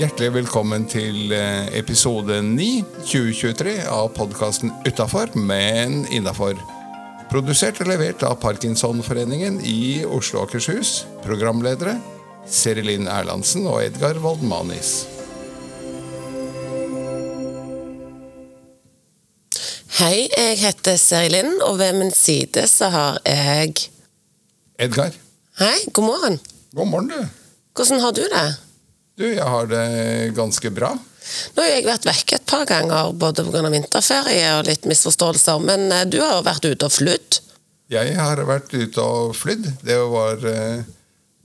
Hjertelig velkommen til eh, episode 9 2023 av podkasten Utafor, men innafor. Produsert og levert av Parkinsonforeningen i Oslo og Akershus. Programledere Serilin Erlandsen og Edgar Waldmanis. Hei, jeg heter Serilin, og ved min side så har jeg Edgar, Hei, god morgen. God morgen, du. Hvordan har du det? Du, jeg har det ganske bra. Nå har jeg vært vekke et par ganger, både pga. vinterferie og litt misforståelser, men eh, du har jo vært ute og flydd. Jeg har vært ute og flydd. Det var, eh,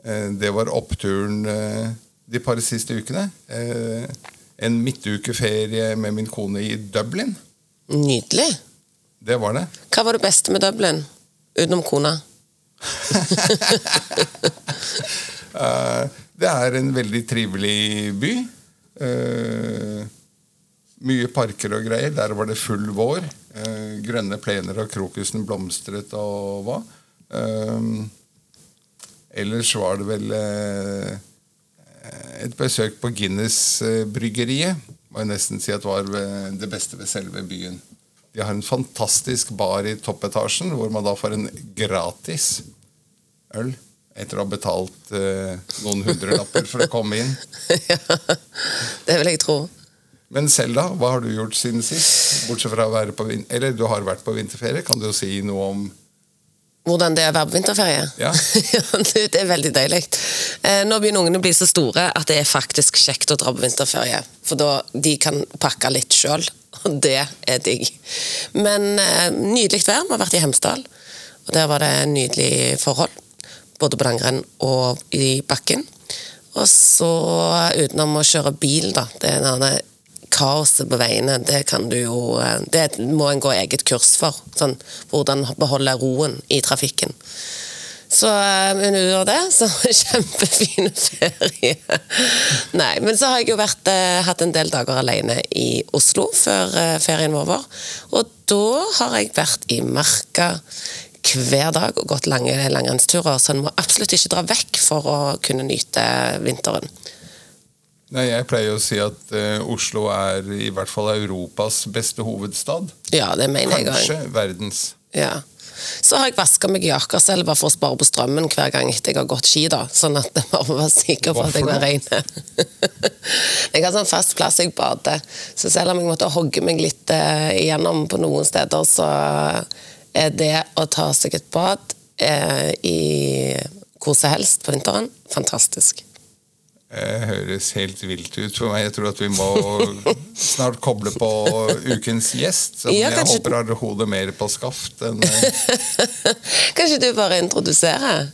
eh, det var oppturen de par siste ukene. En midtukeferie med min kone i Dublin. Nydelig. Det var det. Hva var det beste med Dublin? Utenom kona. Eh, Det er en veldig trivelig by. Eh, Mye parker og greier. Der var det full vår. Eh, Grønne plener og krokusen blomstret og hva. Ellers var det vel et besøk på Guinness-bryggeriet. Må jeg nesten si at var det beste ved selve byen. De har en fantastisk bar i toppetasjen, hvor man da får en gratis øl etter å ha betalt eh, noen hundrelapper for å komme inn. ja, det vil jeg tro. Men selv da, hva har du gjort siden sist? Bortsett fra å være på vin Eller du har vært på vinterferie. Kan du jo si noe om Hvordan det er å være på vinterferie? Ja. det det er veldig deilig. Eh, nå begynner ungene å bli så store at det er faktisk kjekt å dra på vinterferie. For da de kan pakke litt sjøl, og det er digg. Men eh, nydelig vær. Vi har vært i Hemsedal, og der var det nydelig forhold. Både på langrenn og i bakken. Og så utenom å kjøre bil, da. Det er denne kaoset på veiene, det kan du jo eh, Det må en gå eget kurs for. Sånn, hvordan beholde roen i trafikken. Så eh, men utover det, så kjempefin ferie. Nei, men så har jeg jo vært, eh, hatt en del dager alene i Oslo før ferien var over. Og da har jeg vært i marka hver dag og gått lange langrennsturer, så en må absolutt ikke dra vekk for å kunne nyte vinteren. Nei, Jeg pleier å si at uh, Oslo er i hvert fall Europas beste hovedstad. Ja, det mener jeg òg. Kanskje verdens. Ja. Så har jeg vaska meg i Akerselva for å spare på strømmen hver gang etter jeg har gått ski. da, Sånn at jeg bare var sikker på at jeg var rein. jeg har sånn fast plass jeg bader, så selv om jeg måtte hogge meg litt uh, igjennom på noen steder, så er det å ta seg et bad eh, i hvor som helst på vinteren fantastisk. Det høres helt vilt ut for meg. Jeg tror at vi må snart koble på ukens gjest. Som Ja, jeg håper har hodet mer på skaft enn eh, Kanskje du bare introduserer?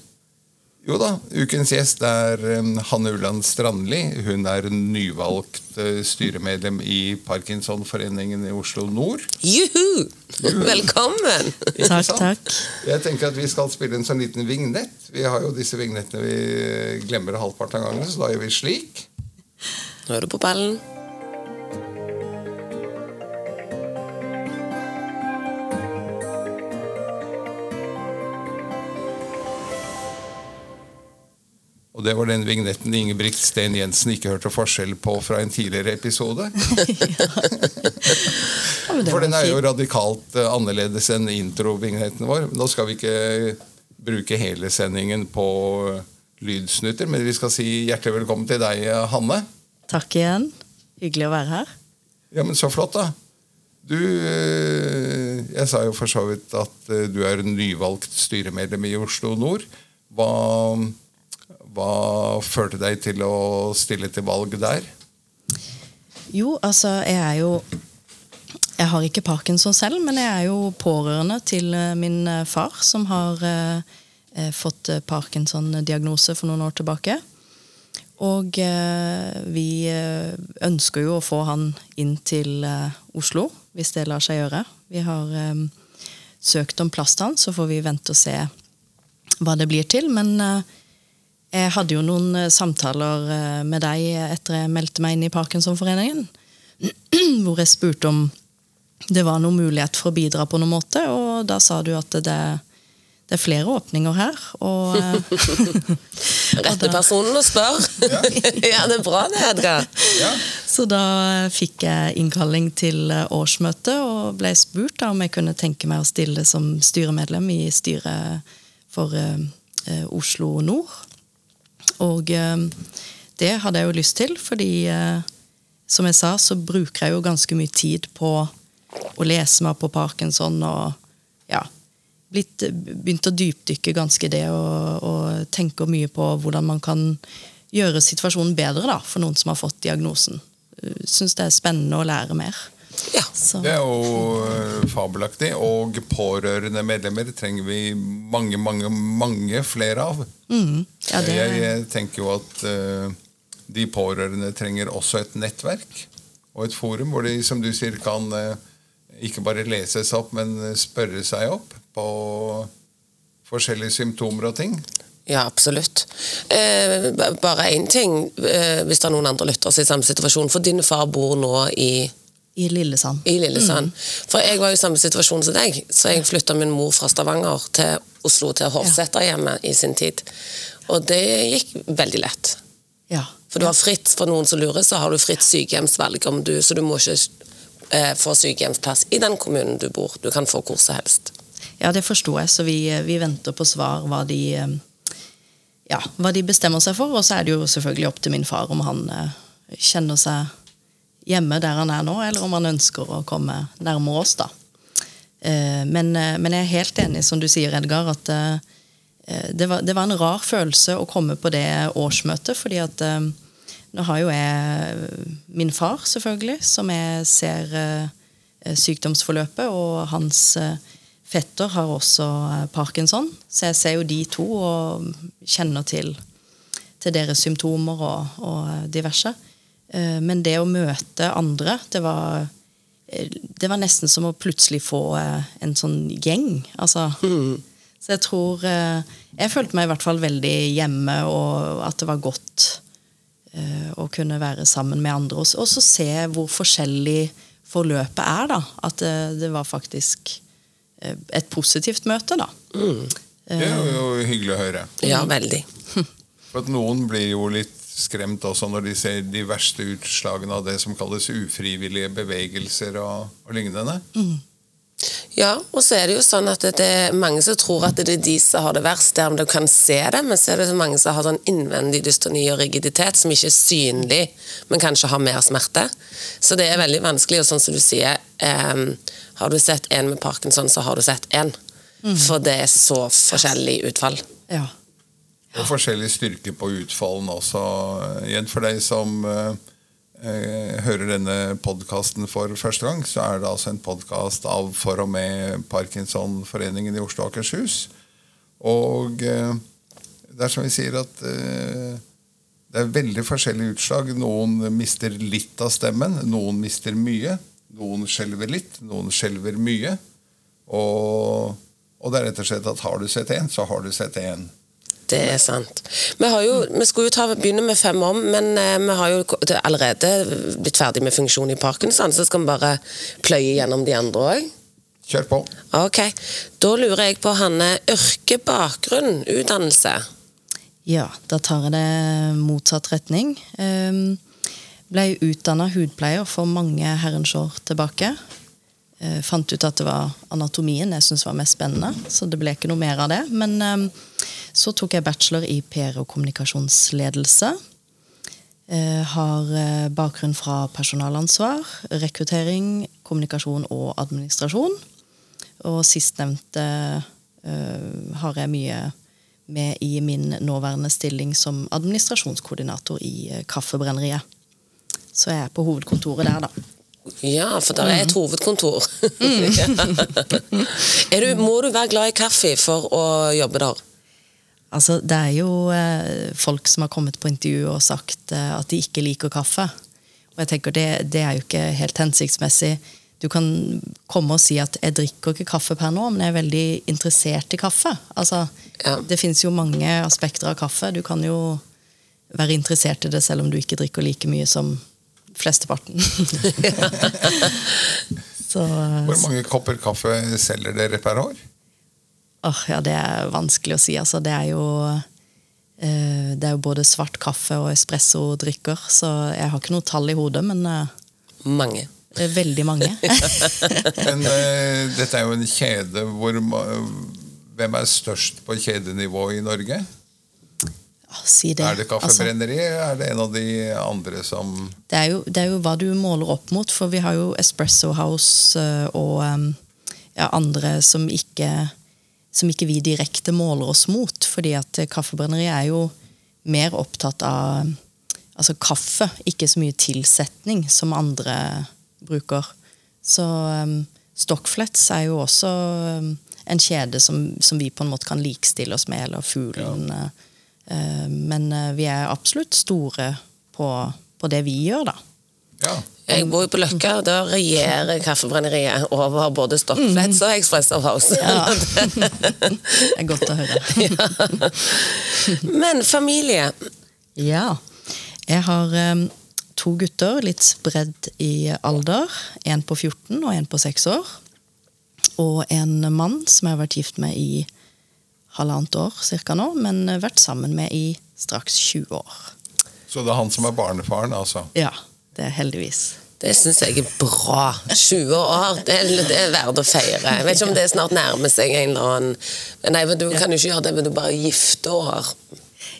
Jo da, ukens gjest er eh, Hanne Ulland Strandli. Hun er nyvalgt eh, styremedlem i Parkinsonforeningen i Oslo nord. Juhu! Velkommen! Takk, takk. Jeg tenker at Vi skal spille en sånn liten vignett. Vi har jo disse vignettene vi glemmer halvparten av gangen, så da gjør vi slik. Nå er du på ballen. Og det var den vignetten Ingebrigt Sten Jensen ikke hørte forskjell på fra en tidligere episode. For den er jo radikalt eh, annerledes enn introvignetten vår. Nå skal vi ikke bruke hele sendingen på eh, lydsnutter, men vi skal si hjertelig velkommen til deg, eh, Hanne. Takk igjen. Hyggelig å være her. Ja, men så flott, da. Du Jeg sa jo for så vidt at du er nyvalgt styremedlem i Oslo nord. Hva, hva førte deg til å stille til valg der? Jo, altså, jeg er jo Jeg har ikke parkinson selv, men jeg er jo pårørende til eh, min eh, far, som har eh, eh, fått parkinson-diagnose for noen år tilbake. Og eh, vi ønsker jo å få han inn til eh, Oslo, hvis det lar seg gjøre. Vi har søkt om plass til han, så får vi vente og se hva det blir til. Men eh, jeg hadde jo noen eh, samtaler eh, med deg etter jeg meldte meg inn i Parkinsonforeningen. Hvor jeg spurte om det var noen mulighet for å bidra på noen måte, og da sa du at det, det er flere åpninger her. Og, eh, Rette personen å spørre. Ja. det er bra det, Edgar. Ja. Så da fikk jeg innkalling til årsmøte og ble spurt da, om jeg kunne tenke meg å stille som styremedlem i styret for uh, Oslo nord. Og eh, det hadde jeg jo lyst til, fordi eh, som jeg sa, så bruker jeg jo ganske mye tid på å lese meg på parkinson og ja, blitt, begynt å dypdykke ganske i det og, og tenker mye på hvordan man kan gjøre situasjonen bedre da, for noen som har fått diagnosen. Syns det er spennende å lære mer. Ja. Så, Det er jo eh, fabelaktig. Og pårørende medlemmer trenger vi mange, mange, mange flere av. mm, ja, det, Jeg, jeg tenker jo at uh, de pårørende trenger også et nettverk og et forum hvor de, som du sier, kan uh, ikke bare lese seg opp, men spørre seg opp på forskjellige symptomer og ting. Ja, absolutt. Eh, bare én ting, eh, hvis det er noen andre lyttere som er i samme situasjon. For din far bor nå i, I Lillesand. i Lillesand. For jeg var i samme situasjon som deg, så jeg flytta min mor fra Stavanger til Oslo, til Hovseterhjemmet i sin tid. Og det gikk veldig lett. Ja. For du har fritt, for noen som lurer, så har du fritt sykehjemsvalg, om du, så du må ikke eh, få sykehjemsplass i den kommunen du bor. Du kan få hvor som helst. Ja, det forsto jeg, så vi, vi venter på svar hva de, eh, ja, hva de bestemmer seg for. Og så er det jo selvfølgelig opp til min far om han eh, kjenner seg hjemme der han er nå, eller om han ønsker å komme nærmere oss, da. Eh, Men, eh, men jeg er helt enig, som du sier, Edgar, at eh, det var, det var en rar følelse å komme på det årsmøtet, fordi at nå har jo jeg min far, selvfølgelig, som jeg ser sykdomsforløpet, og hans fetter har også parkinson. Så jeg ser jo de to og kjenner til, til deres symptomer og, og diverse. Eh, Men det å møte andre, det var eh, det var nesten som å plutselig få eh, en sånn gjeng. Altså, Så jeg tror Jeg følte meg i hvert fall veldig hjemme, og at det var godt eh, å kunne være sammen med andre. Og så- se hvor forskjellig forløpet er, da. At det, det var faktisk et positivt møte, da. Det er jo hyggelig å høre. Ja, veldig. For at Noen blir jo litt skremt også når de ser de verste utslagene av det som kalles ufrivillige bevegelser og, og lignende. Ja, og så er det jo sånn at det er mange som tror at det er de som har det verst, der du kan se det, men så er det så mange som har sånn innvendig dystoni og rigiditet som ikke er synlig, men kanskje har mer smerte. Så det er veldig vanskelig, og sånn som du sier, eh, har du sett en med parkinson, så har du sett en. For det er så forskjellig utfall. Ja. Og forskjellig styrke på utfallen også. Igjen for deg som eh, eh, hører denne podkasten for første gang, så er det altså en podkast av for og med Parkinsonforeningen i Oslo og Akershus. Og eh, det er som vi sier at eh, det er veldig forskjellige utslag. Noen mister litt av stemmen, noen mister mye. Noen skjelver litt, noen skjelver mye. Og, og det er rett og slett at har du sett én, så har du sett én. Det er sant. Vi, har jo, vi skulle jo ta, begynne med fem om, men eh, vi har jo er allerede blitt ferdig med funksjon i Parkinson, så skal vi bare pløye gjennom de andre òg. Kjør på. Ok. Da lurer jeg på Hanne. Yrke, bakgrunn, utdannelse? Ja, da tar jeg det motsatt retning. Um, ble utdanna hudpleier for mange herrens år tilbake. Eh, fant ut at det var anatomien jeg syntes var mest spennende, så det ble ikke noe mer av det. Men ehm, så tok jeg bachelor i PR og kommunikasjonsledelse. Eh, har eh, bakgrunn fra personalansvar, rekruttering, kommunikasjon og administrasjon. Og sistnevnte eh, har jeg mye med i min nåværende stilling som administrasjonskoordinator i Kaffebrenneriet. Så jeg er på hovedkontoret der, da. Ja, for det er et hovedkontor. er du, må du være glad i kaffe for å jobbe der? Altså, det er jo eh, folk som har kommet på intervju og sagt eh, at de ikke liker kaffe. Og jeg tenker det, det er jo ikke helt hensiktsmessig. Du kan komme og si at 'jeg drikker ikke kaffe per nå', men jeg er veldig interessert i kaffe. Altså, Ja. Det fins jo mange aspekter av kaffe. Du kan jo være interessert i det selv om du ikke drikker like mye som flesteparten. Så, Hvor mange kopper kaffe selger dere per år? Åh, ja, det er vanskelig å si. Altså, det er jo eh, det er jo både svart kaffe og espresso-drikker, så jeg har ikke noe tall i hodet, men eh, Mange. veldig mange. Men eh, dette er jo en kjede hvor Hvem er størst på kjedenivå i Norge? Si det. Er det Altså, eller er det en av de andre som det, er jo, det er jo hva du måler opp mot, for vi har jo Espresso House eh, og eh, ja, andre som ikke, som ikke vi direkte måler oss mot. Fordi at kaffebrenneriet er jo mer opptatt av altså kaffe, ikke så mye tilsetning som andre bruker. Så um, Stockflets er jo også um, en kjede som, som vi på en måte kan likestille oss med, eller Fuglen. Ja. Uh, men uh, vi er absolutt store på, på det vi gjør, da. Ja. Jeg bor jo på Løkka, og da regjerer Kaffebrenneriet over både Stockflats og Espresso House. Det er godt å høre. Men familie Ja. Jeg har um, to gutter, litt spredd i alder. En på 14 og en på 6 år. Og en mann som jeg har vært gift med i halvannet år cirka nå, men vært sammen med i straks 20 år. Så det er han som er barnefaren, altså? Ja, det er heldigvis. Det syns jeg er bra. 20 år, det det er verdt å feire. Jeg vet ikke om det snart nærmer seg en eller annen Nei, men Du kan jo ikke gjøre det, men du bare gifteår.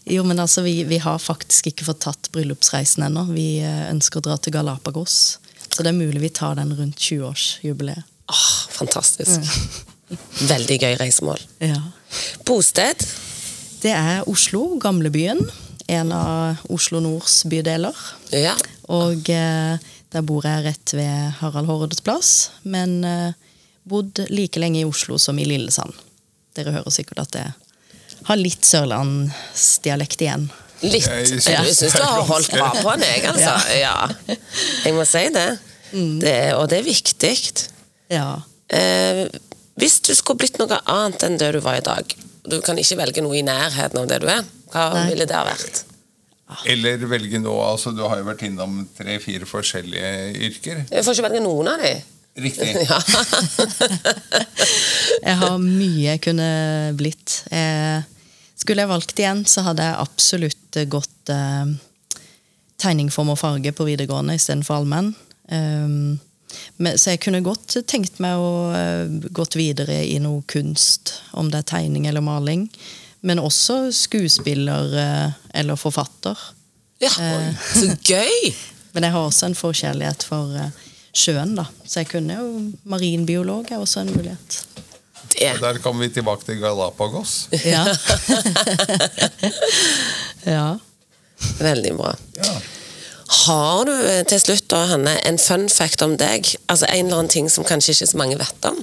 Jo, men altså, vi, vi har faktisk ikke fått tatt bryllupsreisen ennå. Vi eh, ønsker å dra til Galapagos. Så det er mulig vi tar den rundt 20-årsjubileet. Åh, fantastisk. Veldig gøy reisemål. Ja. Bosted? Det er Oslo, gamlebyen. En av Oslo Nords bydeler. Ja. Og eh, der bor jeg rett ved Harald Hårdes plass. Men eh, bodd like lenge i Oslo som i Lillesand. Dere hører sikkert at jeg har litt sørlandsdialekt igjen. Litt. Jeg syns du har holdt bra på den, jeg, altså. Ja. Jeg må si det. det og det er viktig. Ja. Eh, hvis du skulle blitt noe annet enn det du var i dag, du kan ikke velge noe i nærheten av det du er, hva Nei. ville det ha vært? Eller velge nå, altså Du har jo vært innom tre-fire forskjellige yrker. Jeg får ikke velge noen av de. Riktig. Ja. Jeg har mye jeg kunne blitt. Eh, skulle jeg valgt igjen, så hadde jeg absolutt eh, gått eh, tegning, form og farge på videregående istedenfor allmenn. Um, men, så jeg kunne godt tenkt meg å uh, gått videre i noe kunst, om det er tegning eller maling. Men også skuespiller eh, eller forfatter. ja. Så gøy! Men jeg har også en forkjærlighet for eh, sjøen, da. Så jeg kunne jo Marinbiolog er også en mulighet. Det. Der kommer vi tilbake til Galapagos. Ja. ja. Veldig bra. Ja. Har du eh, til slutt da, Hanne, en fun fact om deg? Altså En eller annen ting som kanskje ikke så mange vet om?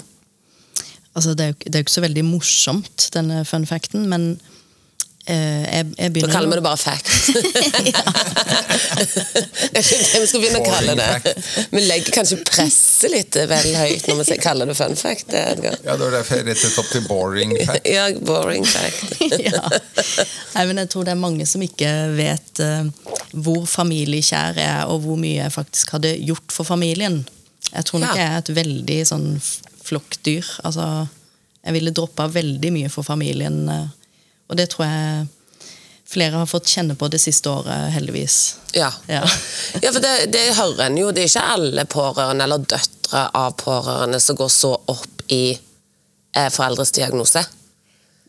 Altså, det er jo det er jo ikke så veldig morsomt, denne fun facten, men eh, jeg, jeg Da kaller vi det bare fact. jeg vet ikke det vi skal begynne å kalle det. Vi legger kanskje presset litt vel høyt når vi kaller det fun fact. Edgar. ja, Det var derfor jeg rettet opp til boring fact. Ja, boring fact. ja. Nei, men jeg tror det er mange som ikke vet uh, hvor familiekjær jeg er, og hvor mye jeg faktisk hadde gjort for familien. Jeg tror nok Ja. jeg er et veldig sånn flokkdyr. Altså, jeg ville droppa veldig mye for familien. eh, Og det tror jeg flere har fått kjenne på det siste året, heldigvis. Ja. Ja. ja, for det, det hører en jo. Det er ikke alle pårørende eller døtre av pårørende som går så opp i eh, foreldres diagnose.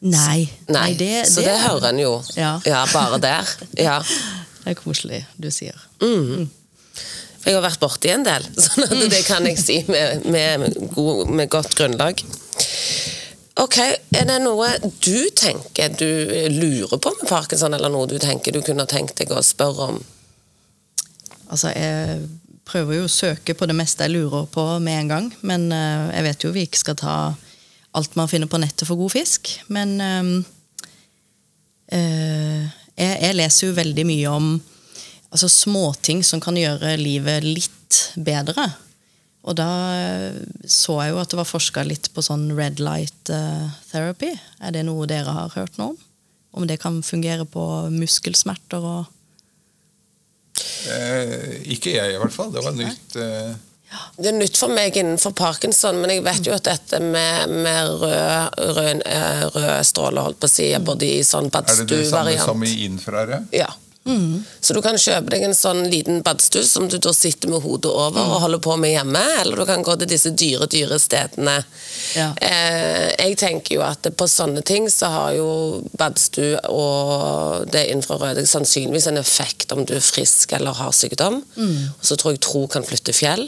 Nei. Nei, det, så det hører en jo. Ja. bare der. Ja. Det er koselig, du sier. For jeg har vært borti en del, sånn at det kan jeg si med, med, god, med godt grunnlag. Ok, Er det noe du tenker du lurer på med parkinson, eller noe du tenker du kunne tenkt deg å spørre om? Altså, jeg prøver jo å søke på det meste jeg lurer på med en gang. Men eh, jeg vet jo vi ikke skal ta alt man finner på nettet for god fisk. Men eh, jeg, jeg leser jo veldig mye om altså, småting som kan gjøre livet litt bedre. Og da eh, så jeg jo at det var forska litt på sånn red light eh, therapy. Er det noe dere har hørt noe om? Om det kan fungere på muskelsmerter og Eh, ikke jeg, i hvert fall. Det var nytt. Eh, Det er nytt for meg innenfor parkinson, men jeg vet jo at dette med, med rød, rød, eh, rød stråler holdt på å si, både i sånn Er det det samme som i infrarød? Ja. Så du kan kjøpe deg en sånn liten badstue som du da sitter med hodet over og holder på med hjemme, eller du kan gå til disse dyre, dyre stedene. Ja. Eh, jeg tenker jo at på sånne ting så har jo badstue og det infrarøde sannsynligvis en effekt om du er frisk eller har sykdom. Og så tror jeg tro kan flytte fjell.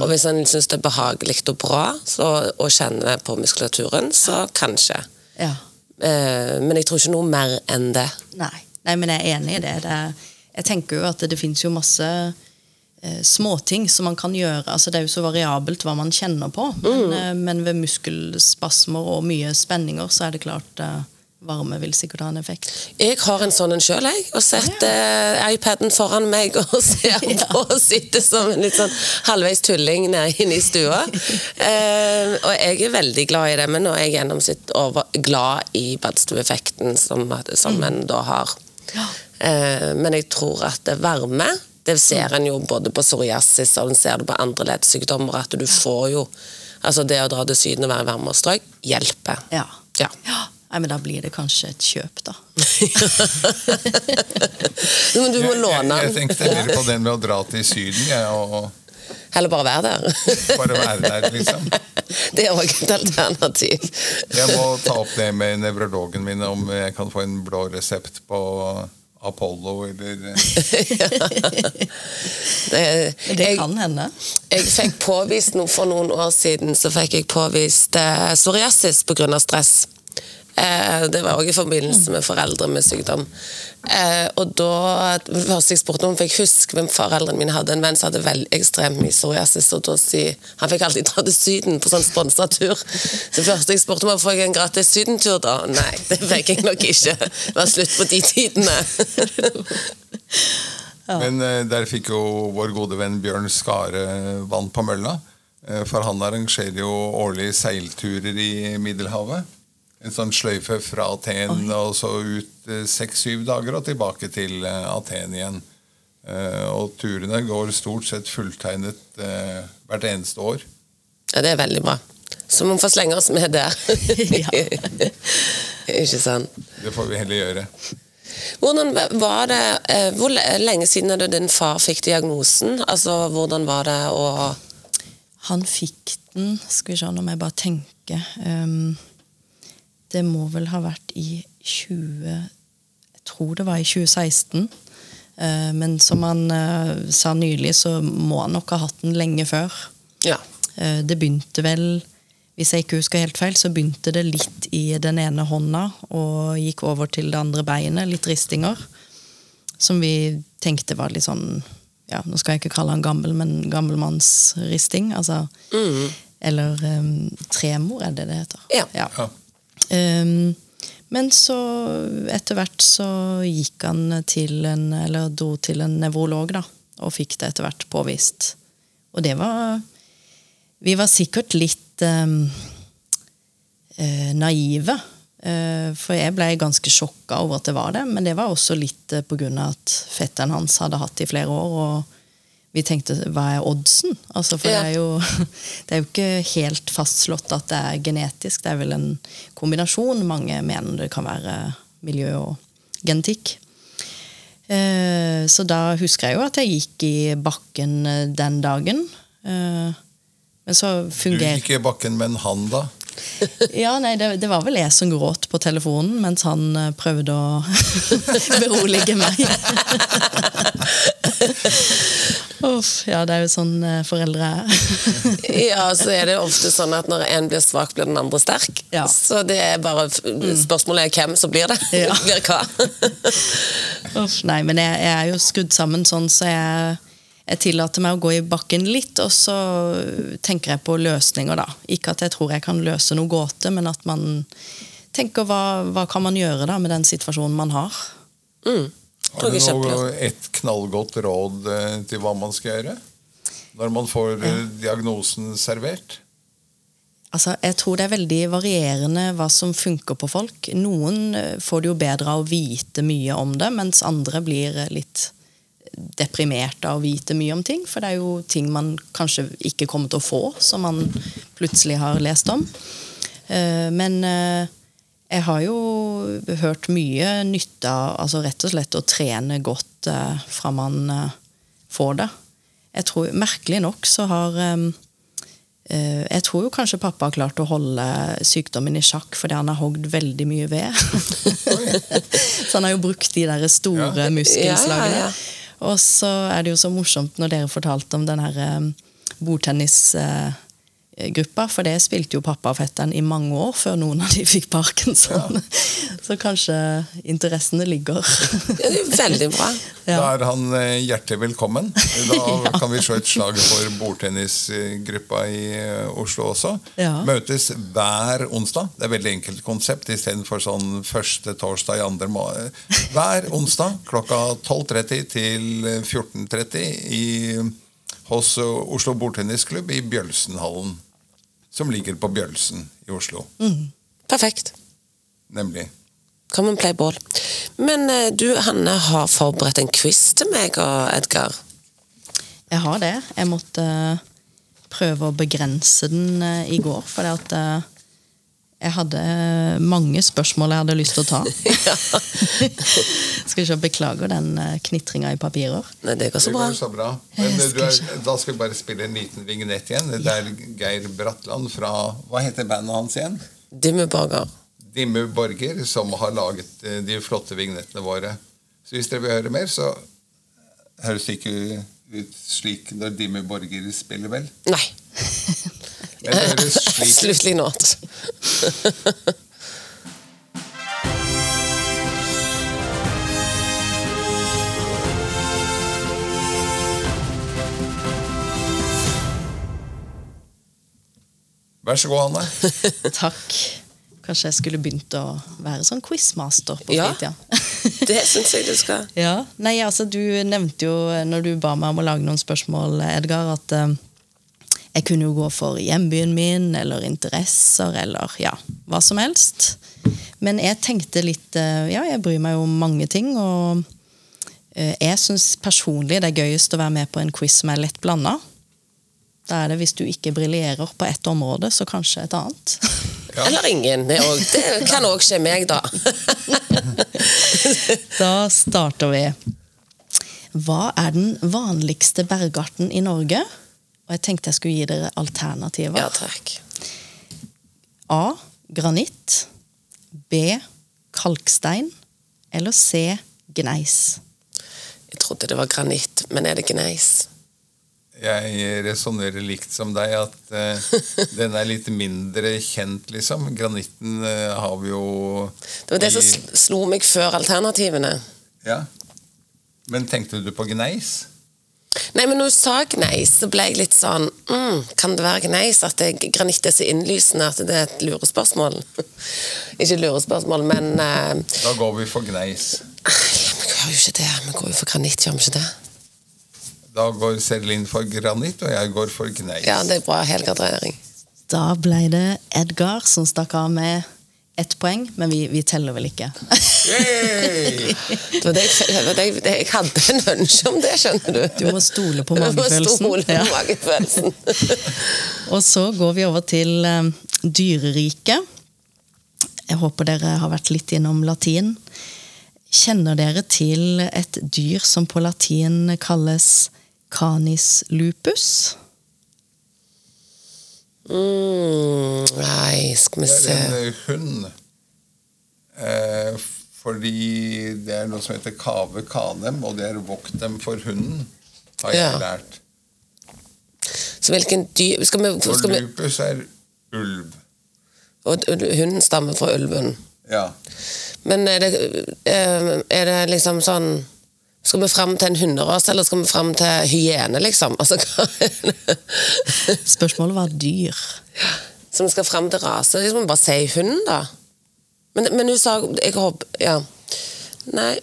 Og hvis en syns det er behagelig og bra så, og kjenner på muskulaturen, så kanskje. Ja. Eh, men jeg tror ikke noe mer enn det. Nei. Nei, men jeg er enig i det. det er, jeg tenker jo at det, det fins jo masse eh, småting som man kan gjøre. Altså, det er jo så variabelt hva man kjenner på. Men, eh, men ved muskelspasmer og mye spenninger så er det klart eh, varme vil sikkert ha en effekt. Jeg har en sånn en sjøl, jeg. Og setter eh, iPaden foran meg og ser på og sitter som en litt sånn halvveis tulling inne i stua. Eh, og jeg er veldig glad i det, men nå er jeg gjennomsnitt over glad i badstueeffekten som, som en da har. Eh, men jeg tror at det varme det ser en jo både på psoriasis og en ser det på andre leddsykdommer. At du får jo Altså det å dra til Syden og være i varmere strøk hjelper. Ja. Ja. Nei, men da blir det kanskje et kjøp, da. Men du må Jeg, låne jeg den. tenkte mer på den med å dra til Syden, jeg, og Eller bare være der. bare være der, liksom. Det er òg et alternativ. Jeg må ta opp det med nevrologen min, om jeg kan få en blå resept på Apollo eller Det, Det kan hende. jeg fikk påvist noe for noen år siden, så fikk jeg påvist eh, psoriasis pga. stress. Eh, det var òg i forbindelse med foreldre med sykdom. Eh, og da, Først jeg spurte om, for jeg husker hvem foreldrene mine hadde en venn som hadde vel ekstremt mye psoriasis, og da si, han fikk alltid dra til Syden på sånn sponsa tur. Så først jeg spurte om, får jeg en gratis sydentur da? Nei, det fikk jeg nok ikke. Det var slutt på de tidene. Men eh, der fikk jo vår gode venn Bjørn Skare vann på mølla. For han arrangerer jo årlige seilturer i Middelhavet. En sånn sløyfe fra Aten og så ut eh, seks-syv dager og tilbake til eh, Aten igjen. Eh, Og turene går stort sett fulltegnet eh, hvert eneste år. Ja, det er veldig bra. Så vi får slenge oss med der. Ja. Ikke sant. Det får vi heller gjøre. Hvordan var det Hvor lenge siden er det din far fikk diagnosen? Altså, hvordan var det å Han fikk den Skal vi se, nå må jeg bare tenke. Ehm, det må vel ha vært i 20... Jeg tror det var i 2016. Eh, men som han eh, sa nylig, så må han nok ha hatt den lenge før. Ja. Eh, det begynte vel Hvis jeg ikke husker helt feil, så begynte det litt i den ene hånda og gikk over til det andre beinet. Litt ristinger. Som vi tenkte var litt sånn ja, Nå skal jeg ikke kalle han gammel, men gammelmannsristing. Altså, Eller um, tremor, er det det heter. Ja. Ja. Um, men så, etter hvert så gikk han til en Eller dro til en nevrolog, da. Og fikk det etter hvert påvist. Og det var Vi var sikkert litt um, uh, naive. Uh, for jeg ble ganske sjokka over at det var det. Men det var også litt uh, grunn av at fetteren hans hadde hatt det i flere år. og vi tenkte hva er oddsen? Altså, for Ja. det, er jo, det er jo ikke helt fastslått at det er genetisk. Det er vel en kombinasjon. Mange mener det kan være miljø og genetikk. Eh, så da husker jeg jo at jeg gikk i bakken eh, den dagen. Eh, men så Du gikk i bakken men han, da? ja, nei, det, det var vel jeg som gråt på telefonen mens han prøvde å berolige meg. Uff, ja, det er jo sånn eh, foreldre er. ja, så er det ofte sånn at når en blir svak, blir den andre sterk. Ja. Så det er bare Spørsmålet er hvem som blir det. Ja. blir hva. Uff, nei, men jeg, jeg er jo skrudd sammen sånn, så jeg, jeg tillater meg å gå i bakken litt, og så tenker jeg på løsninger, da. Ikke at jeg tror jeg kan løse noe gåte, men at man tenker hva, hva kan man gjøre da med den situasjonen man har. Mm. Har du noe, et knallgodt råd eh, til hva man skal gjøre? Når man får ja. diagnosen servert? Altså, jeg tror det er veldig varierende hva som funker på folk. Noen eh, får det jo bedre av å vite mye om det, mens andre blir eh, litt deprimert av å vite mye om ting. For det er jo ting man kanskje ikke kommer til å få, som man plutselig har lest om. Eh, men eh, jeg har jo hørt mye nytte av altså rett og slett å trene godt eh, fra man eh, får det. Jeg tror, Merkelig nok så har eh, Jeg tror jo kanskje pappa har klart å holde sykdommen i sjakk fordi han har hogd veldig mye ved. så han har jo brukt de der store Ja. muskelslagene. Ja, ja. Og så er det jo så morsomt når dere fortalte om den her eh, bordtennisgruppa, for det spilte jo pappa og fetteren i mange år før noen av de fikk parkinson. Så kanskje interessene ligger Ja, det er veldig bra. Ja. Da er han eh, hjertelig velkommen. Da kan vi slå et slag for bordtennisgruppa i eh, Oslo også. Ja. Møtes hver onsdag. Det er et veldig enkelt konsept istedenfor sånn første torsdag i andre måned. Hver onsdag klokka 12.30 til 14.30 i, hos Oslo Bordtennisklubb i Bjølsenhallen. Som ligger på Bjølsen i Oslo. Perfekt. Nemlig. Come and play ball. Men eh, du, Hanne, har forberedt en quiz til meg og Edgar. Jeg har det. Jeg måtte eh, prøve å begrense den eh, i går, fordi at jeg hadde eh, mange spørsmål jeg hadde lyst til å ta. skal ikke beklage den uh, knitringa i papirer. Nei, det går så bra. går så bra. Men du skal er, da skal vi bare spille en liten vignett igjen. Det er Geir Bratland fra Hva heter bandet hans igjen? Dimmeborger. Dimmu Borger, som har laget eh, de flotte vignettene våre. Så hvis dere vil høre mer, så høres det ikke ut slik når Dimmu Borger spiller, vel? Nei. Sluttlig not. Vær så god, Anne. Takk. Kanskje jeg skulle begynt å være sånn quizmaster på Ja. Det syns jeg du skal. Ja, nei, altså Du nevnte jo når du ba meg om å lage noen spørsmål, Edgar, at eh, jeg kunne jo gå for hjembyen min eller interesser eller ja, hva som helst. Men jeg tenkte litt eh, Ja, jeg bryr meg jo om mange ting. Og eh, jeg syns personlig det er gøyest å være med på en quiz som er lett blanda. Da er det hvis du ikke briljerer på ett område, så kanskje et annet. Ja. Eller ingen. Det, også, det kan òg skje meg, da. Da starter vi. Hva er den vanligste bergarten i Norge? Og jeg tenkte jeg skulle gi dere alternativer. Ja, takk. A. Granitt. B. Kalkstein. Eller C. Gneis. Jeg trodde det var granitt, men er det gneis? Jeg resonnerer likt som deg, at uh, den er litt mindre kjent, liksom. Granitten uh, har vi jo Det var det i- som slo meg før alternativene. Ja. Men tenkte du på gneis? Nei, men når du sa gneis, så ble jeg litt sånn mm, Kan det være gneis? At det, granitt er så innlysende at det er et lurespørsmål? ikke lurespørsmål, men uh, Da går vi for gneis. Vi gjør jo ikke det. Vi går jo for granitt, gjør vi ikke det? Da går Selin for granitt, og jeg går for gneis. Ja, det er bra helgardering. Da ble det Edgar som stakk av med ett poeng, men vi, vi teller vel ikke. Det var det jeg, det jeg, det jeg hadde en ønske om det, skjønner du. Du må stole på må magefølelsen. stole på Ja. magefølelsen. Og så går vi over til eh, dyreriket. Jeg håper dere har vært litt innom latin. Kjenner dere til et dyr som på latin kalles canis lupus? Mm, nei, skal vi se Det er en eh, hund. Eh, fordi det er noe som heter kave kanem, og det er vokt dem for hunden, har jeg Ja. lært. Så hvilken dyr skal vi, skal vi, lupus er ulv. og Hunden stammer fra ulven. Ja. Men er det, eh, er det liksom sånn Skal vi fram til en hunderase, eller skal vi fram til hyene, liksom? Altså, hva- Spørsmålet var dyr. Så vi skal fram til rase. Liksom, vi bare si hund, da. Men, men hun sa Jeg håper Ja. Nei,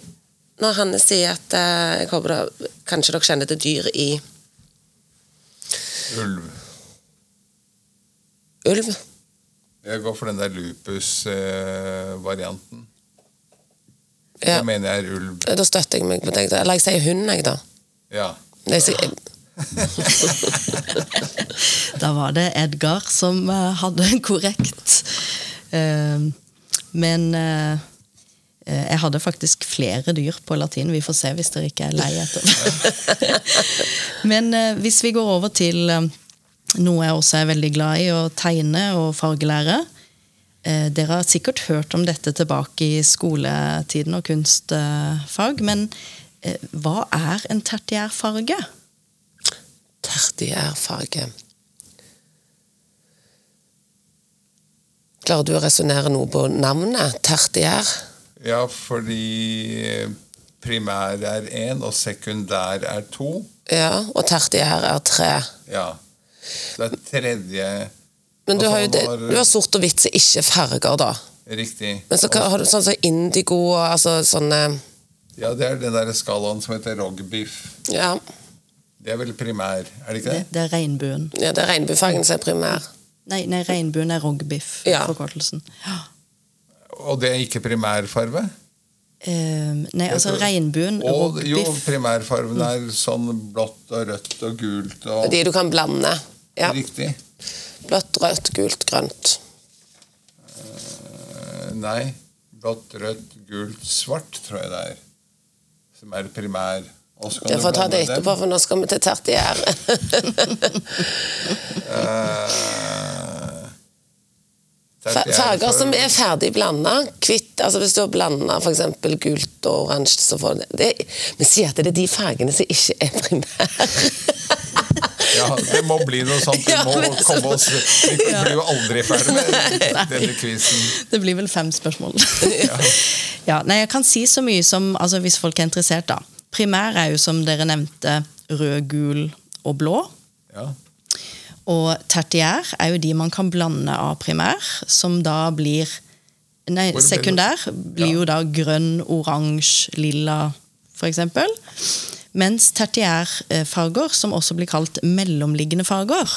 når Hanne sier at eh, jeg håper da, Kanskje dere kjenner til dyr i Ulv. ulv? Jeg går for den der lupus-varianten. Ja. Da mener jeg er ulv. Da støtter jeg meg på deg. Eller jeg sier hund, jeg, da. Ja. Det er sikkert... Da var det Edgar som eh, hadde en korrekt. Eh, men eh, jeg hadde faktisk flere dyr på latin. Vi får se hvis dere ikke er lei etter. men hvis vi går over til noe jeg også er veldig glad i, å tegne og fargelære. Eh, dere har sikkert hørt om dette tilbake i skoletiden og kunstfag, men eh, hva er en tertiærfarge? Tertiærfarge. Klarer du å resonnere noe på navnet? Tertiær? ja, fordi primær er én, og sekundær er to. Ja, og tertiær er tre. Ja. Det er tredje Men du Altså, har jo det, du har sort og hvitt som ikke er farger, da. Riktig. Men så kan- har du sånn som indigo og altså sånne Ja, det er den der skalaen som heter rogbiff. Ja, Det er vel primær, er det ikke Det, det? det er regnbuen. ja det er regnbuefargen som er primær. Nei, nei regnbuen er rogbiff, Ja. forkortelsen. Ja. Og det er ikke primærfarve? Ehm, nei, altså regnbuen, Og jo, primærfarven er sånn blått og rødt og gult og De du kan blande. Ja. Riktig. Blått, rødt, gult, grønt. Uh, Nei. Blått, rødt, gult, svart, tror jeg det er. Som er primær. Jeg du får ta det etterpå, dem. for nå skal vi til tertiær. uh, tertiær Farger som er ferdig blanda. Altså Hvis du har blanda f.eks. gult og oransje, så får du det. Vi sier at det er de fargene som ikke er primære. Ja, det må bli noe sånt. Vi må komme oss Vi blir jo aldri ferdig med denne quizen. Det blir vel fem spørsmål. ja, nei, jeg kan si så mye som, altså Hvis folk er interessert, da. Primær er jo som dere nevnte rød, gul og blå. Ja. Og tertiær er jo de man kan blande av primær, som da blir Nei, sekundær blir jo da grønn, oransje, lilla, f.eks. Mens tertiærfarger, som også blir kalt mellomliggende farger,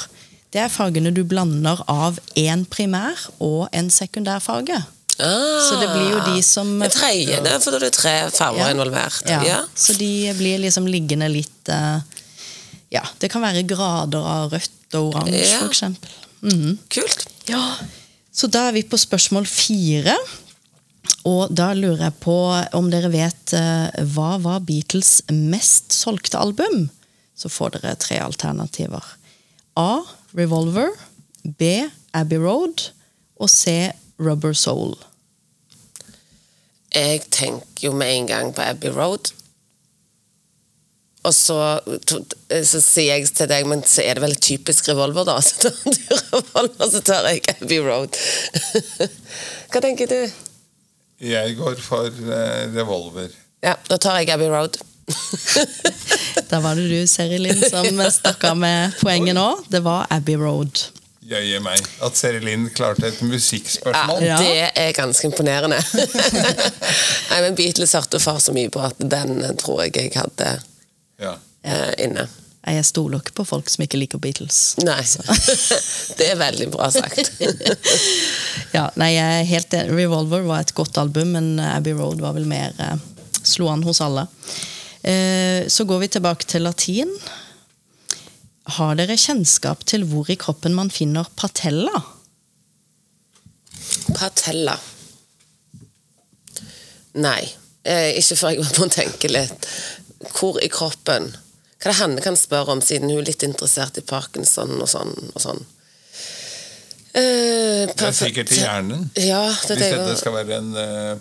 det er fargene du blander av én primær og en sekundær farge. Ah, Så det blir jo de som Det tredje, for da er det tre farger Ja. involvert. Ja, Ja. Så de blir liksom liggende litt eh, Ja, det kan være grader av rødt og oransje, Ja. eksempel. Mhm. Kult. Ja. Så da er vi på spørsmål fire. Og da lurer jeg på om dere vet eh, hva var Beatles mest solgte album? Så får dere tre alternativer. A. Revolver. B. Abbey Road. Og C. Rubber Soul. Jeg tenker jo med en gang på Abbey Road. Og så, så sier jeg til deg, men så er det vel typisk revolver, da. Så tar du revolver, så tar jeg Abbey Road. Hva tenker du? Jeg går for eh, revolver. Ja, da tar jeg Abbey Road. Da var det du, Seri Linn, som stakk av med poenget nå. Det var Abbey Road. Jøye meg. At Seri Linn klarte et musikkspørsmål. Ja. Det er ganske imponerende. Nei, men Beatles hørte far så mye på at den tror jeg jeg hadde Ja. eh, inne. Jeg stoler ikke på folk som ikke liker Beatles. Nei. det er veldig bra sagt. Ja, nei, jeg er helt enig. Revolver var et godt album, men Abbey Road var vel mer eh, slo an hos alle. Eh, så går vi tilbake til latin. Har dere kjennskap til hvor i kroppen man finner patella? Patella. Nei. Eh, ikke før jeg må tenke litt. Hvor i kroppen? Hva det Hanne kan spørre om, siden hun er litt interessert i parkinson og sånn. og sånn. Eh, Det er sikkert i hjernen. Ja, det Hvis dette skal være en, eh,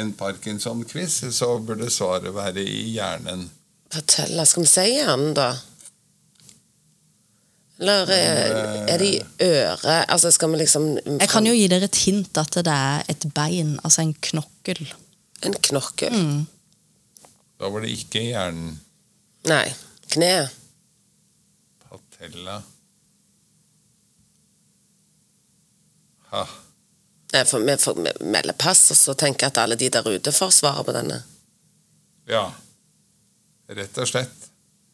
en Parkinson-quiz, så burde svaret være i hjernen. Fortell, Skal vi si hjernen, da? Eller eh, er det i øret? Altså, skal vi liksom Jeg kan jo gi dere et hint at det er et bein, altså en knokkel. En knokkel? Mm. Da var det ikke i hjernen. Nei. Kne? Patella Ha. Nei, for Vi får me- melde pass, og så tenker jeg at alle de der ute får svaret på denne. Ja. Rett og slett.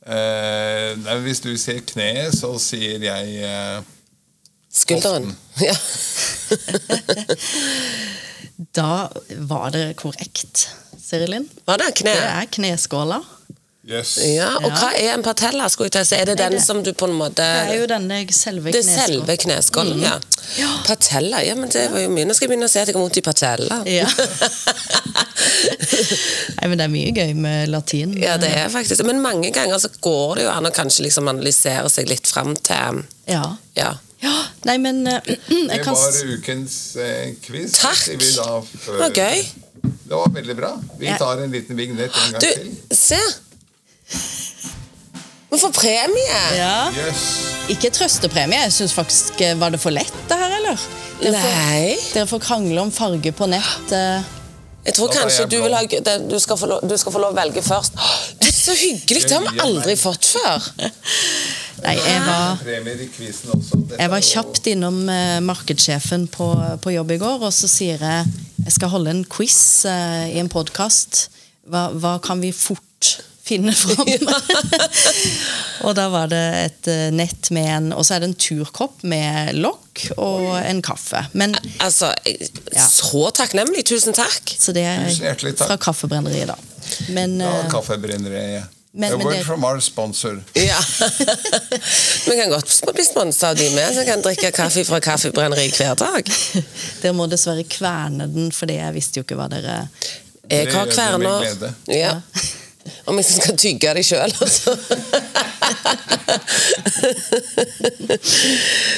Eh, nei, hvis du sier kneet, så sier jeg eh, Skulderen. Ja. Da var det korrekt, Serilin. Var det kne? Det er kneskåla. Yes. Ja, Og Ja. hva er en patella? skulle jeg til å si? Er det den det- som du på en måte Det er jo denne selve Det er selve kneskålen, ja. Patella, ja, men det var jo mye. Nå skal jeg begynne å si at jeg har vondt i patella. Ja. Nei, men det er mye gøy med latin. Ja, det er faktisk Men mange ganger så går det jo an å kanskje liksom analysere seg litt fram til Ja. Ja. ja. Nei, men uh, Det jeg kan var ukens uh, quiz. Takk. vi da for, Det var gøy. Det var veldig bra. Vi tar en liten vignett en gang Du, til. se! Vi får premie! ja. Yes. Ikke trøstepremie. Jeg syns faktisk eh, Var det for lett, det her, eller? Dere får, Nei. dere får krangle om farge på nett. eh. Jeg tror kanskje jeg du, vil ha, du, skal få lov, du skal få lov å velge først. Det er så hyggelig! Det har vi aldri fått før. Nei, jeg var Premier i quizen også. Dette Jeg var kjapt innom eh, markedssjefen på, på jobb i går, og så sier jeg jeg skal holde en quiz i en podkast. Hva, hva kan vi fort finne fram? og da var det et eh, nett med en Og så er det en turkopp med lokk og en kaffe. Men, Altså, Ja. så takknemlig. Tusen takk. så det er takk. fra Kaffebrenneriet, da. Men Ja, eh, Kaffebrenneriet. Men- A men word det- from our sponsor. Ja. Vi kan godt bli sponsa av de med, som kan drikke kaffe fra Kaffebrenneri hver dag. dere må dessverre kverne den, for jeg visste jo ikke hva dere Jeg har glede. Ja. Om jeg skal tygge deg sjøl, altså.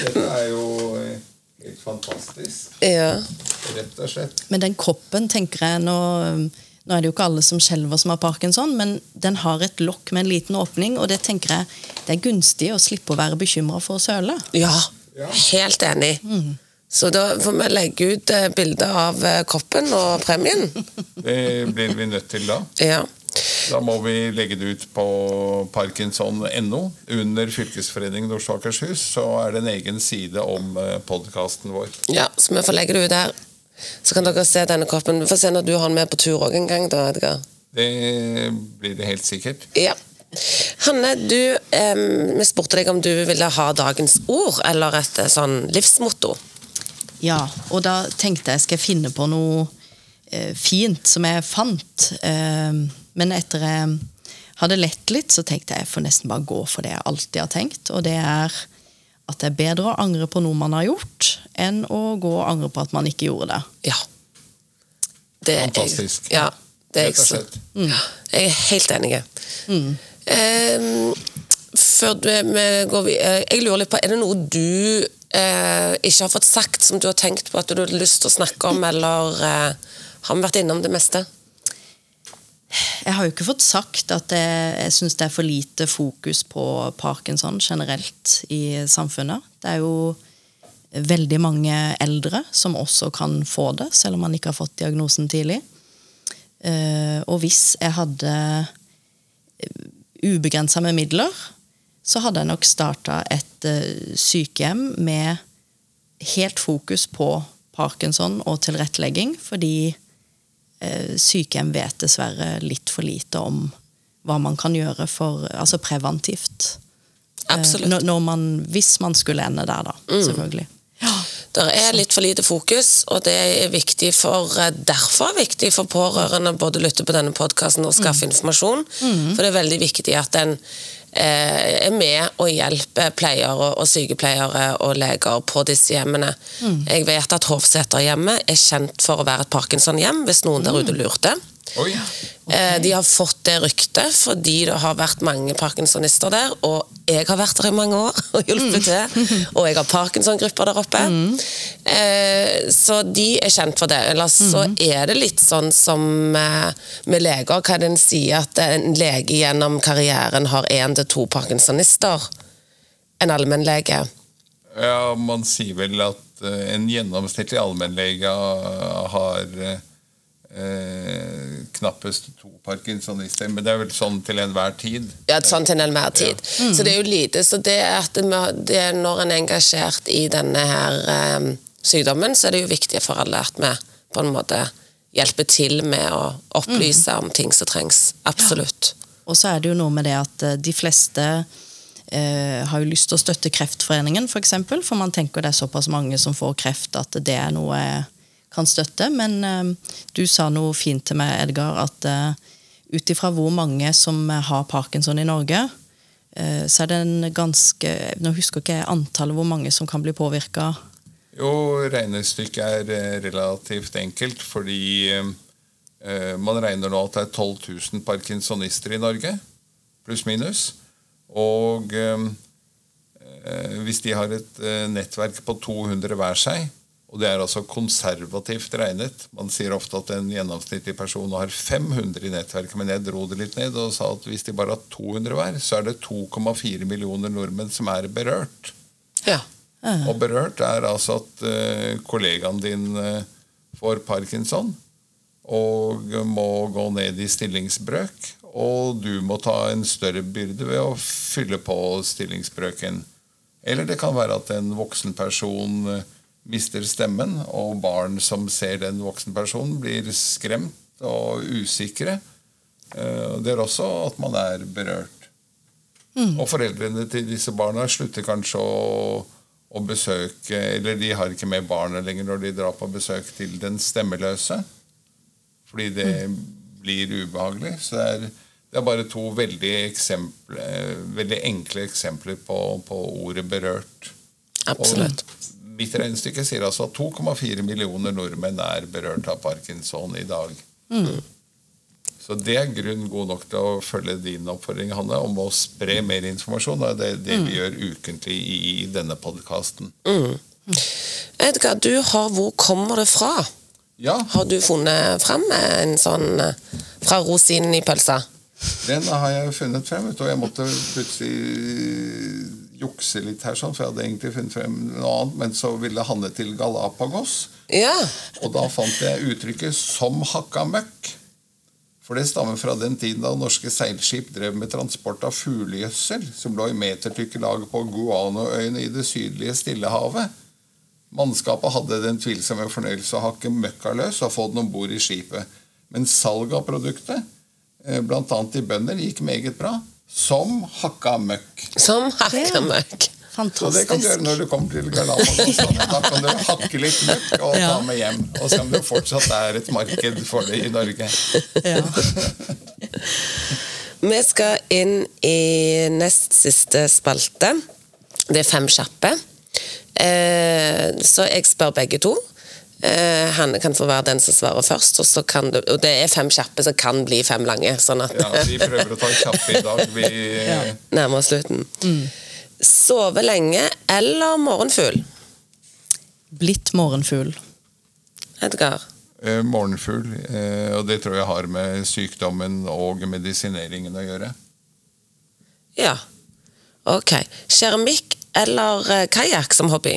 Dette er jo eh, helt fantastisk. Ja. Rett og slett. Men den koppen, tenker jeg nå Nå er det jo ikke alle som skjelver som har parkinson, men den har et lokk med en liten åpning, og det tenker jeg det er gunstig å slippe å være bekymra for å søle. ja. Ja. Helt enig. Så da får vi legge ut eh, bilde av eh, koppen og premien. Det blir vi nødt til da. Ja. Da må vi legge det ut på parkinson.no. Under Fylkesforeningen Oslo og Akershus så er det en egen side om podkasten vår. ja, så vi får legge det ut der. Så kan dere se denne koppen. Vi får se når du har den med på tur òg en gang. da, Edgar. Det blir det helt sikkert. Ja. Hanne, du, eh, vi spurte deg om du ville ha dagens ord, eller et eh, sånn livsmotto. Ja, og da tenkte jeg skal jeg finne på noe eh, fint som jeg fant. Eh, men etter jeg hadde lett litt, så tenkte jeg jeg får nesten bare gå for det jeg alltid har tenkt. Og det er at det er bedre å angre på noe man har gjort, enn å gå og angre på at man ikke gjorde det. Ja. Det er- Fantastisk. Ja, det er jeg, slett. jeg er helt enig. Em, før du, vi går vi, eh, jeg lurer litt på, Er det noe du eh, ikke har fått sagt, som du har tenkt på at du har lyst til å snakke om, eller eh, har vi vært innom det meste? Jeg har jo ikke fått sagt at jeg, jeg syns det er for lite fokus på parkinson generelt i samfunnet. Det er jo veldig mange eldre som også kan få det, selv om man ikke har fått diagnosen tidlig. Eh, og hvis jeg hadde ubegrensa med midler, så hadde jeg nok starta et eh, sykehjem med helt fokus på parkinson og tilrettelegging, fordi eh, sykehjem vet dessverre litt for lite om hva man kan gjøre for, altså preventivt. Eh, Absolutt. Man, hvis man skulle ende der, da. Selvfølgelig. Det er litt for lite fokus, og det er viktig for, eh, derfor er viktig for pårørende både å lytte på denne podkasten og skaffe informasjon. For det er veldig viktig at en eh, er med og hjelper pleiere og sykepleiere og leger på disse hjemmene. Jeg vet at Hovseterhjemmet er kjent for å være et Parkinson-hjem, hvis noen der ute lurte. Oi! Eh, De har fått det ryktet fordi det har vært mange parkinsonister der, og jeg har vært der i mange år og hjulpet til. Og jeg har parkinson-grupper der oppe. Eh, Så de er kjent for det. Ellers så er det litt sånn som eh, med leger, hva den sier at en lege gjennom karrieren har én til to parkinsonister. En allmennlege. Ja, man sier vel at en gjennomsnittlig allmennlege har eh, knappest to parkinsonister. Men det er vel sånn til enhver tid. Ja, sånn til enhver tid. Så det er jo lite. Så det at det, er når en er engasjert i denne her eh, sykdommen, så er det jo viktig for alle at vi på en måte hjelper til med å opplyse om ting som trengs. Absolutt. Og så er det jo noe med det at eh, de fleste eh, har jo lyst til å støtte Kreftforeningen, f.eks. For, eksempel, for man tenker det er såpass mange som får kreft at det er noe kan støtte. Men eh, du sa noe fint til meg, Edgar, at eh, ut ifra hvor mange som har parkinson i Norge, eh, så er det en ganske Nå husker ikke jeg antallet hvor mange som kan bli påvirka. Jo, regnestykket er eh, relativt enkelt, fordi eh, man regner nå at det er 12 000 parkinsonister i Norge, pluss-minus. Og eh, eh, hvis de har et eh, nettverk på 200 hver seg, og det er altså konservativt regnet. Man sier ofte at en gjennomsnittlig person har 500 i nettverket, men jeg dro det litt ned og sa at hvis de bare har 200 hver, så er det 2,4 millioner nordmenn som er berørt. Ja. Og berørt er altså at uh, kollegaen din uh, får parkinson og må gå ned i stillingsbrøk, og du må ta en større byrde ved å fylle på stillingsbrøken. Eller det kan være at en voksen person uh, mister stemmen, og barn som ser den voksne personen, blir skremt og usikre. Det er også at man er berørt. Mm. Og foreldrene til disse barna slutter kanskje å, å, besøke Eller de har ikke med barnet lenger når de drar på besøk til den stemmeløse. Fordi det mm. blir ubehagelig. Så det er, det er bare to veldig, eksempler, veldig enkle eksempler på, på ordet 'berørt'. Absolutt. Og mitt regnestykke sier altså at 2,4 millioner nordmenn er berørt av parkinson i dag. Mm. Så det er grunn god nok til å følge din oppfordring, Hanne, om å spre mer informasjon. Og det er det mm. vi gjør ukentlig i denne podkasten. Mm. Edgar, du har Hvor kommer det fra? Ja. Har du funnet frem en sånn eh, fra rosinen i pølsa? Den har jeg funnet frem, og jeg måtte plutselig jukse litt her, sånn, for jeg hadde egentlig funnet frem noe annet, men så ville Hanne til Galapagos. Ja. Og da fant jeg uttrykket 'som hakka møkk'. For det stammer fra den tiden da norske seilskip drev med transport av fuglegjødsel, som lå i metertykke lag på Guanoøyene i det sydlige Stillehavet. Mannskapet hadde den tvilsomme fornøyelse å hakke møkka løs og få den om bord i skipet. Men salget av produktet, eh, bl.a. til bønder, gikk meget bra. Som hakka møkk. Som hakka møkk. Fantastisk. Så det kan du gjøre når du kommer til Galapagos. Da kan du hakke litt møkk og ta med hjem. Og se om det fortsatt er et marked for det i Norge. Ja. Vi skal inn i nest siste spalte. Det er fem kjappe. Eh, så jeg spør begge to. Uh, Hanne kan få være den som svarer først. Og, det, og det er fem kjappe som kan bli fem lange. Sånn at, ja, Vi prøver å ta kjappe i dag. Vi ja. nærmer oss slutten. Mm. Sove lenge eller morgenfugl? Blitt morgenfugl. Edgar? Eh, morgenfugl. Eh, og det tror jeg har med sykdommen og medisineringen å gjøre. Ja. Ok. Keramikk eller eh, kajakk som hobby?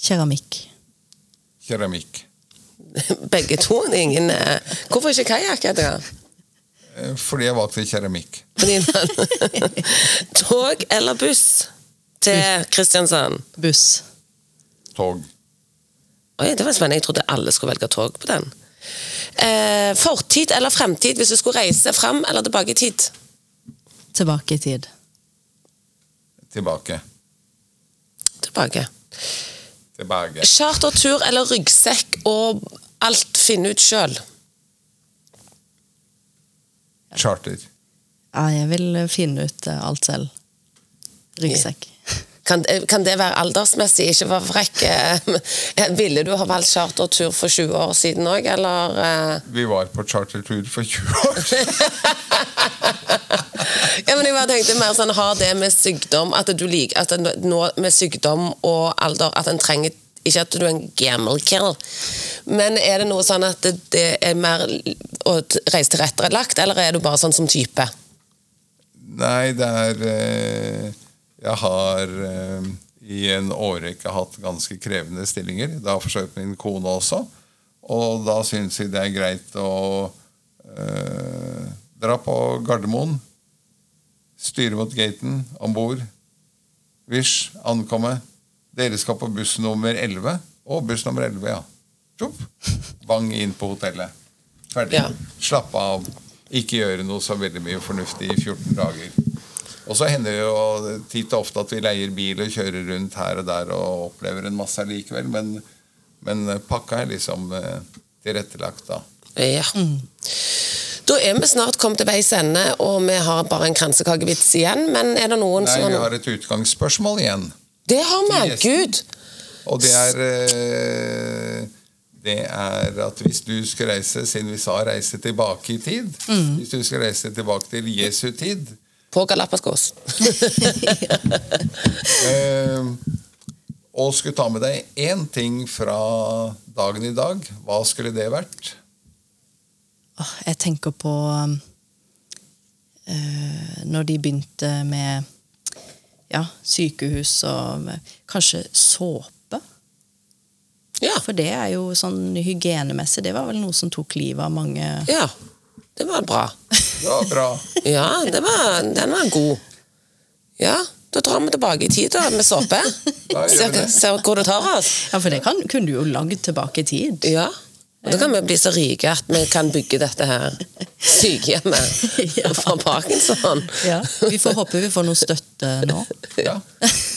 Keramikk. Keramikk. Begge to? Ingen, eh, hvorfor ikke kajakk? Eh, fordi jeg valgte keramikk. Tog eller buss til Kristiansand? Buss. Tog. Oi, det var spennende. Jeg trodde alle skulle velge tog på den. Eh, fortid eller fremtid hvis du skulle reise fram eller tilbake i tid? Tilbake i tid. Tilbake. Tilbake tilbake. Chartertur eller ryggsekk og alt finne ut sjøl? Charter. Ja, jeg vil finne ut eh, alt selv. Ryggsekk. Kan, kan, det være aldersmessig, ikke være frekk? Eh, ville du ha valgt chartertur for 20 år siden òg, eller? Eh? Vi var på chartertur for 20 år siden. ja, men jeg bare tenkte mer sånn, Har det med sykdom at du liker, at nå med sykdom og alder at en trenger ikke at du er en gammel kill, men er det noe sånn at det er mer å reise tilrettelagt, eller er du bare sånn som type? Nei, det er eh, Jeg har eh, i en årrekke hatt ganske krevende stillinger. Det har forsøkt min kone også. Og da syns vi det er greit å eh, dra på Gardermoen, styre mot gaten, om bord, Vish, ankomme, dere skal på buss nummer 11. Å, buss nummer 11, ja. Tjopp. Bang inn på hotellet. Ferdig. Ja. Slappe av. Ikke gjøre noe så veldig mye fornuftig i 14 dager. Og så hender det jo titt og ofte at vi leier bil og kjører rundt her og der og opplever en masse likevel, men, men pakka er liksom eh, tilrettelagt da. Ja. Mm. Da er vi snart kommet til veis ende, og vi har bare en kransekakevits igjen. Men er det noen Nei, som vi har et utgangsspørsmål igjen. Det har vi! Gud! Og det er eh, Det er at hvis du skal reise, siden vi sa reise tilbake i tid Hvis du skal reise tilbake til Jesu tid På Galapagos. eh, og skulle ta med deg én ting fra dagen i dag, hva skulle det vært? Jeg tenker på eh, når de begynte med ja, sykehus og kanskje såpe. Ja. For det er jo sånn hygienemessig, det var vel noe som tok livet av mange ja. Det var bra. Det var bra. Ja, det var, den var god. Ja, da drar vi tilbake i tid da, med såpe. Ser, ser hvor det tar oss. Ja, for det kan, kunne du jo lagd tilbake i tid. Ja. Og da kan vi bli så rike at vi kan bygge dette her sykehjemmet Ja. fra Parkinson. Ja. Vi får håpe vi får noe støtte nå. Ja,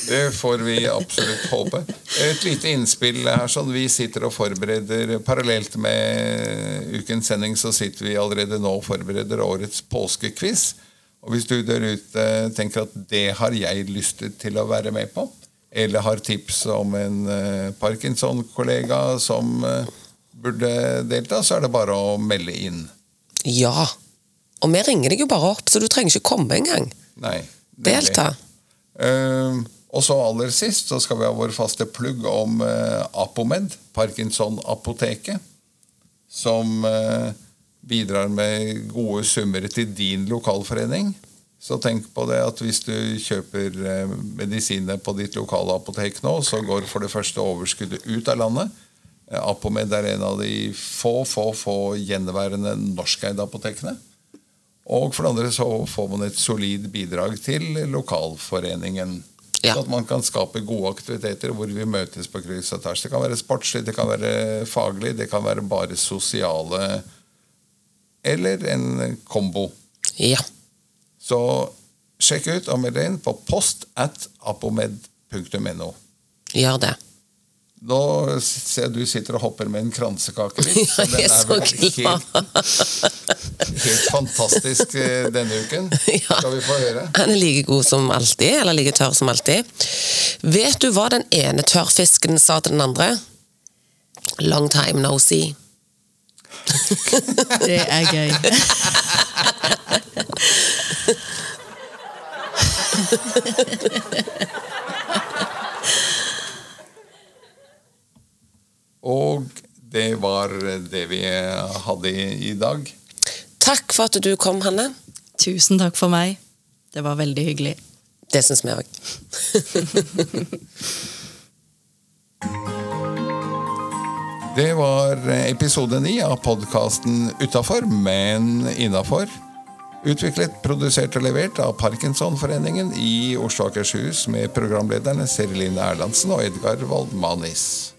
det får vi absolutt håpe. Et lite innspill her. sånn Vi sitter og forbereder Parallelt med ukens sending så sitter vi allerede nå og forbereder årets påskequiz. Og hvis du der ute tenker at det har jeg lyst til å være med på, eller har tips om en eh, Parkinson-kollega som eh, burde delta, så er det bare å melde inn. Ja. Og vi ringer deg jo bare opp, så du trenger ikke komme engang. Nei. Delta. Uh, og så aller sist så skal vi ha vår faste plugg om uh, Apomed, Parkinson-apoteket, som uh, bidrar med gode summer til din lokalforening. Så tenk på det at hvis du kjøper eh, medisiner på ditt lokale apotek nå, så går for det første overskuddet ut av landet. Eh, Apomed er en av de få, få, få gjenværende norskeide apotekene. Og for det andre så får man et solid bidrag til lokalforeningen. Ja. Så at man kan skape gode aktiviteter hvor vi møtes på kryss og tvers. Det kan være sportslig, det kan være faglig, det kan være bare sosiale Eller en kombo. Ja. Så sjekk ut og meld deg inn på post at apomed.no. Gjør det. Nå ser jeg du sitter og hopper med en kransekake. Ja, jeg er så glad. helt, helt fantastisk eh, denne uken. Ja. Skal vi få høre? Han er like god som alltid, eller like tørr som alltid. Vet du hva den ene tørrfisken sa til den andre? Long time no see. Det er gøy. Og det var det vi hadde i, dag. Takk for at du kom, Hanne. Tusen takk for meg. Det var veldig hyggelig. Det syns vi òg. Det var episode ni av podkasten Utafor, men innafor. Utviklet, produsert og levert av Parkinsonforeningen i Oslo og Akershus med programlederne Seriline Erlandsen og Edgar Waldmanis.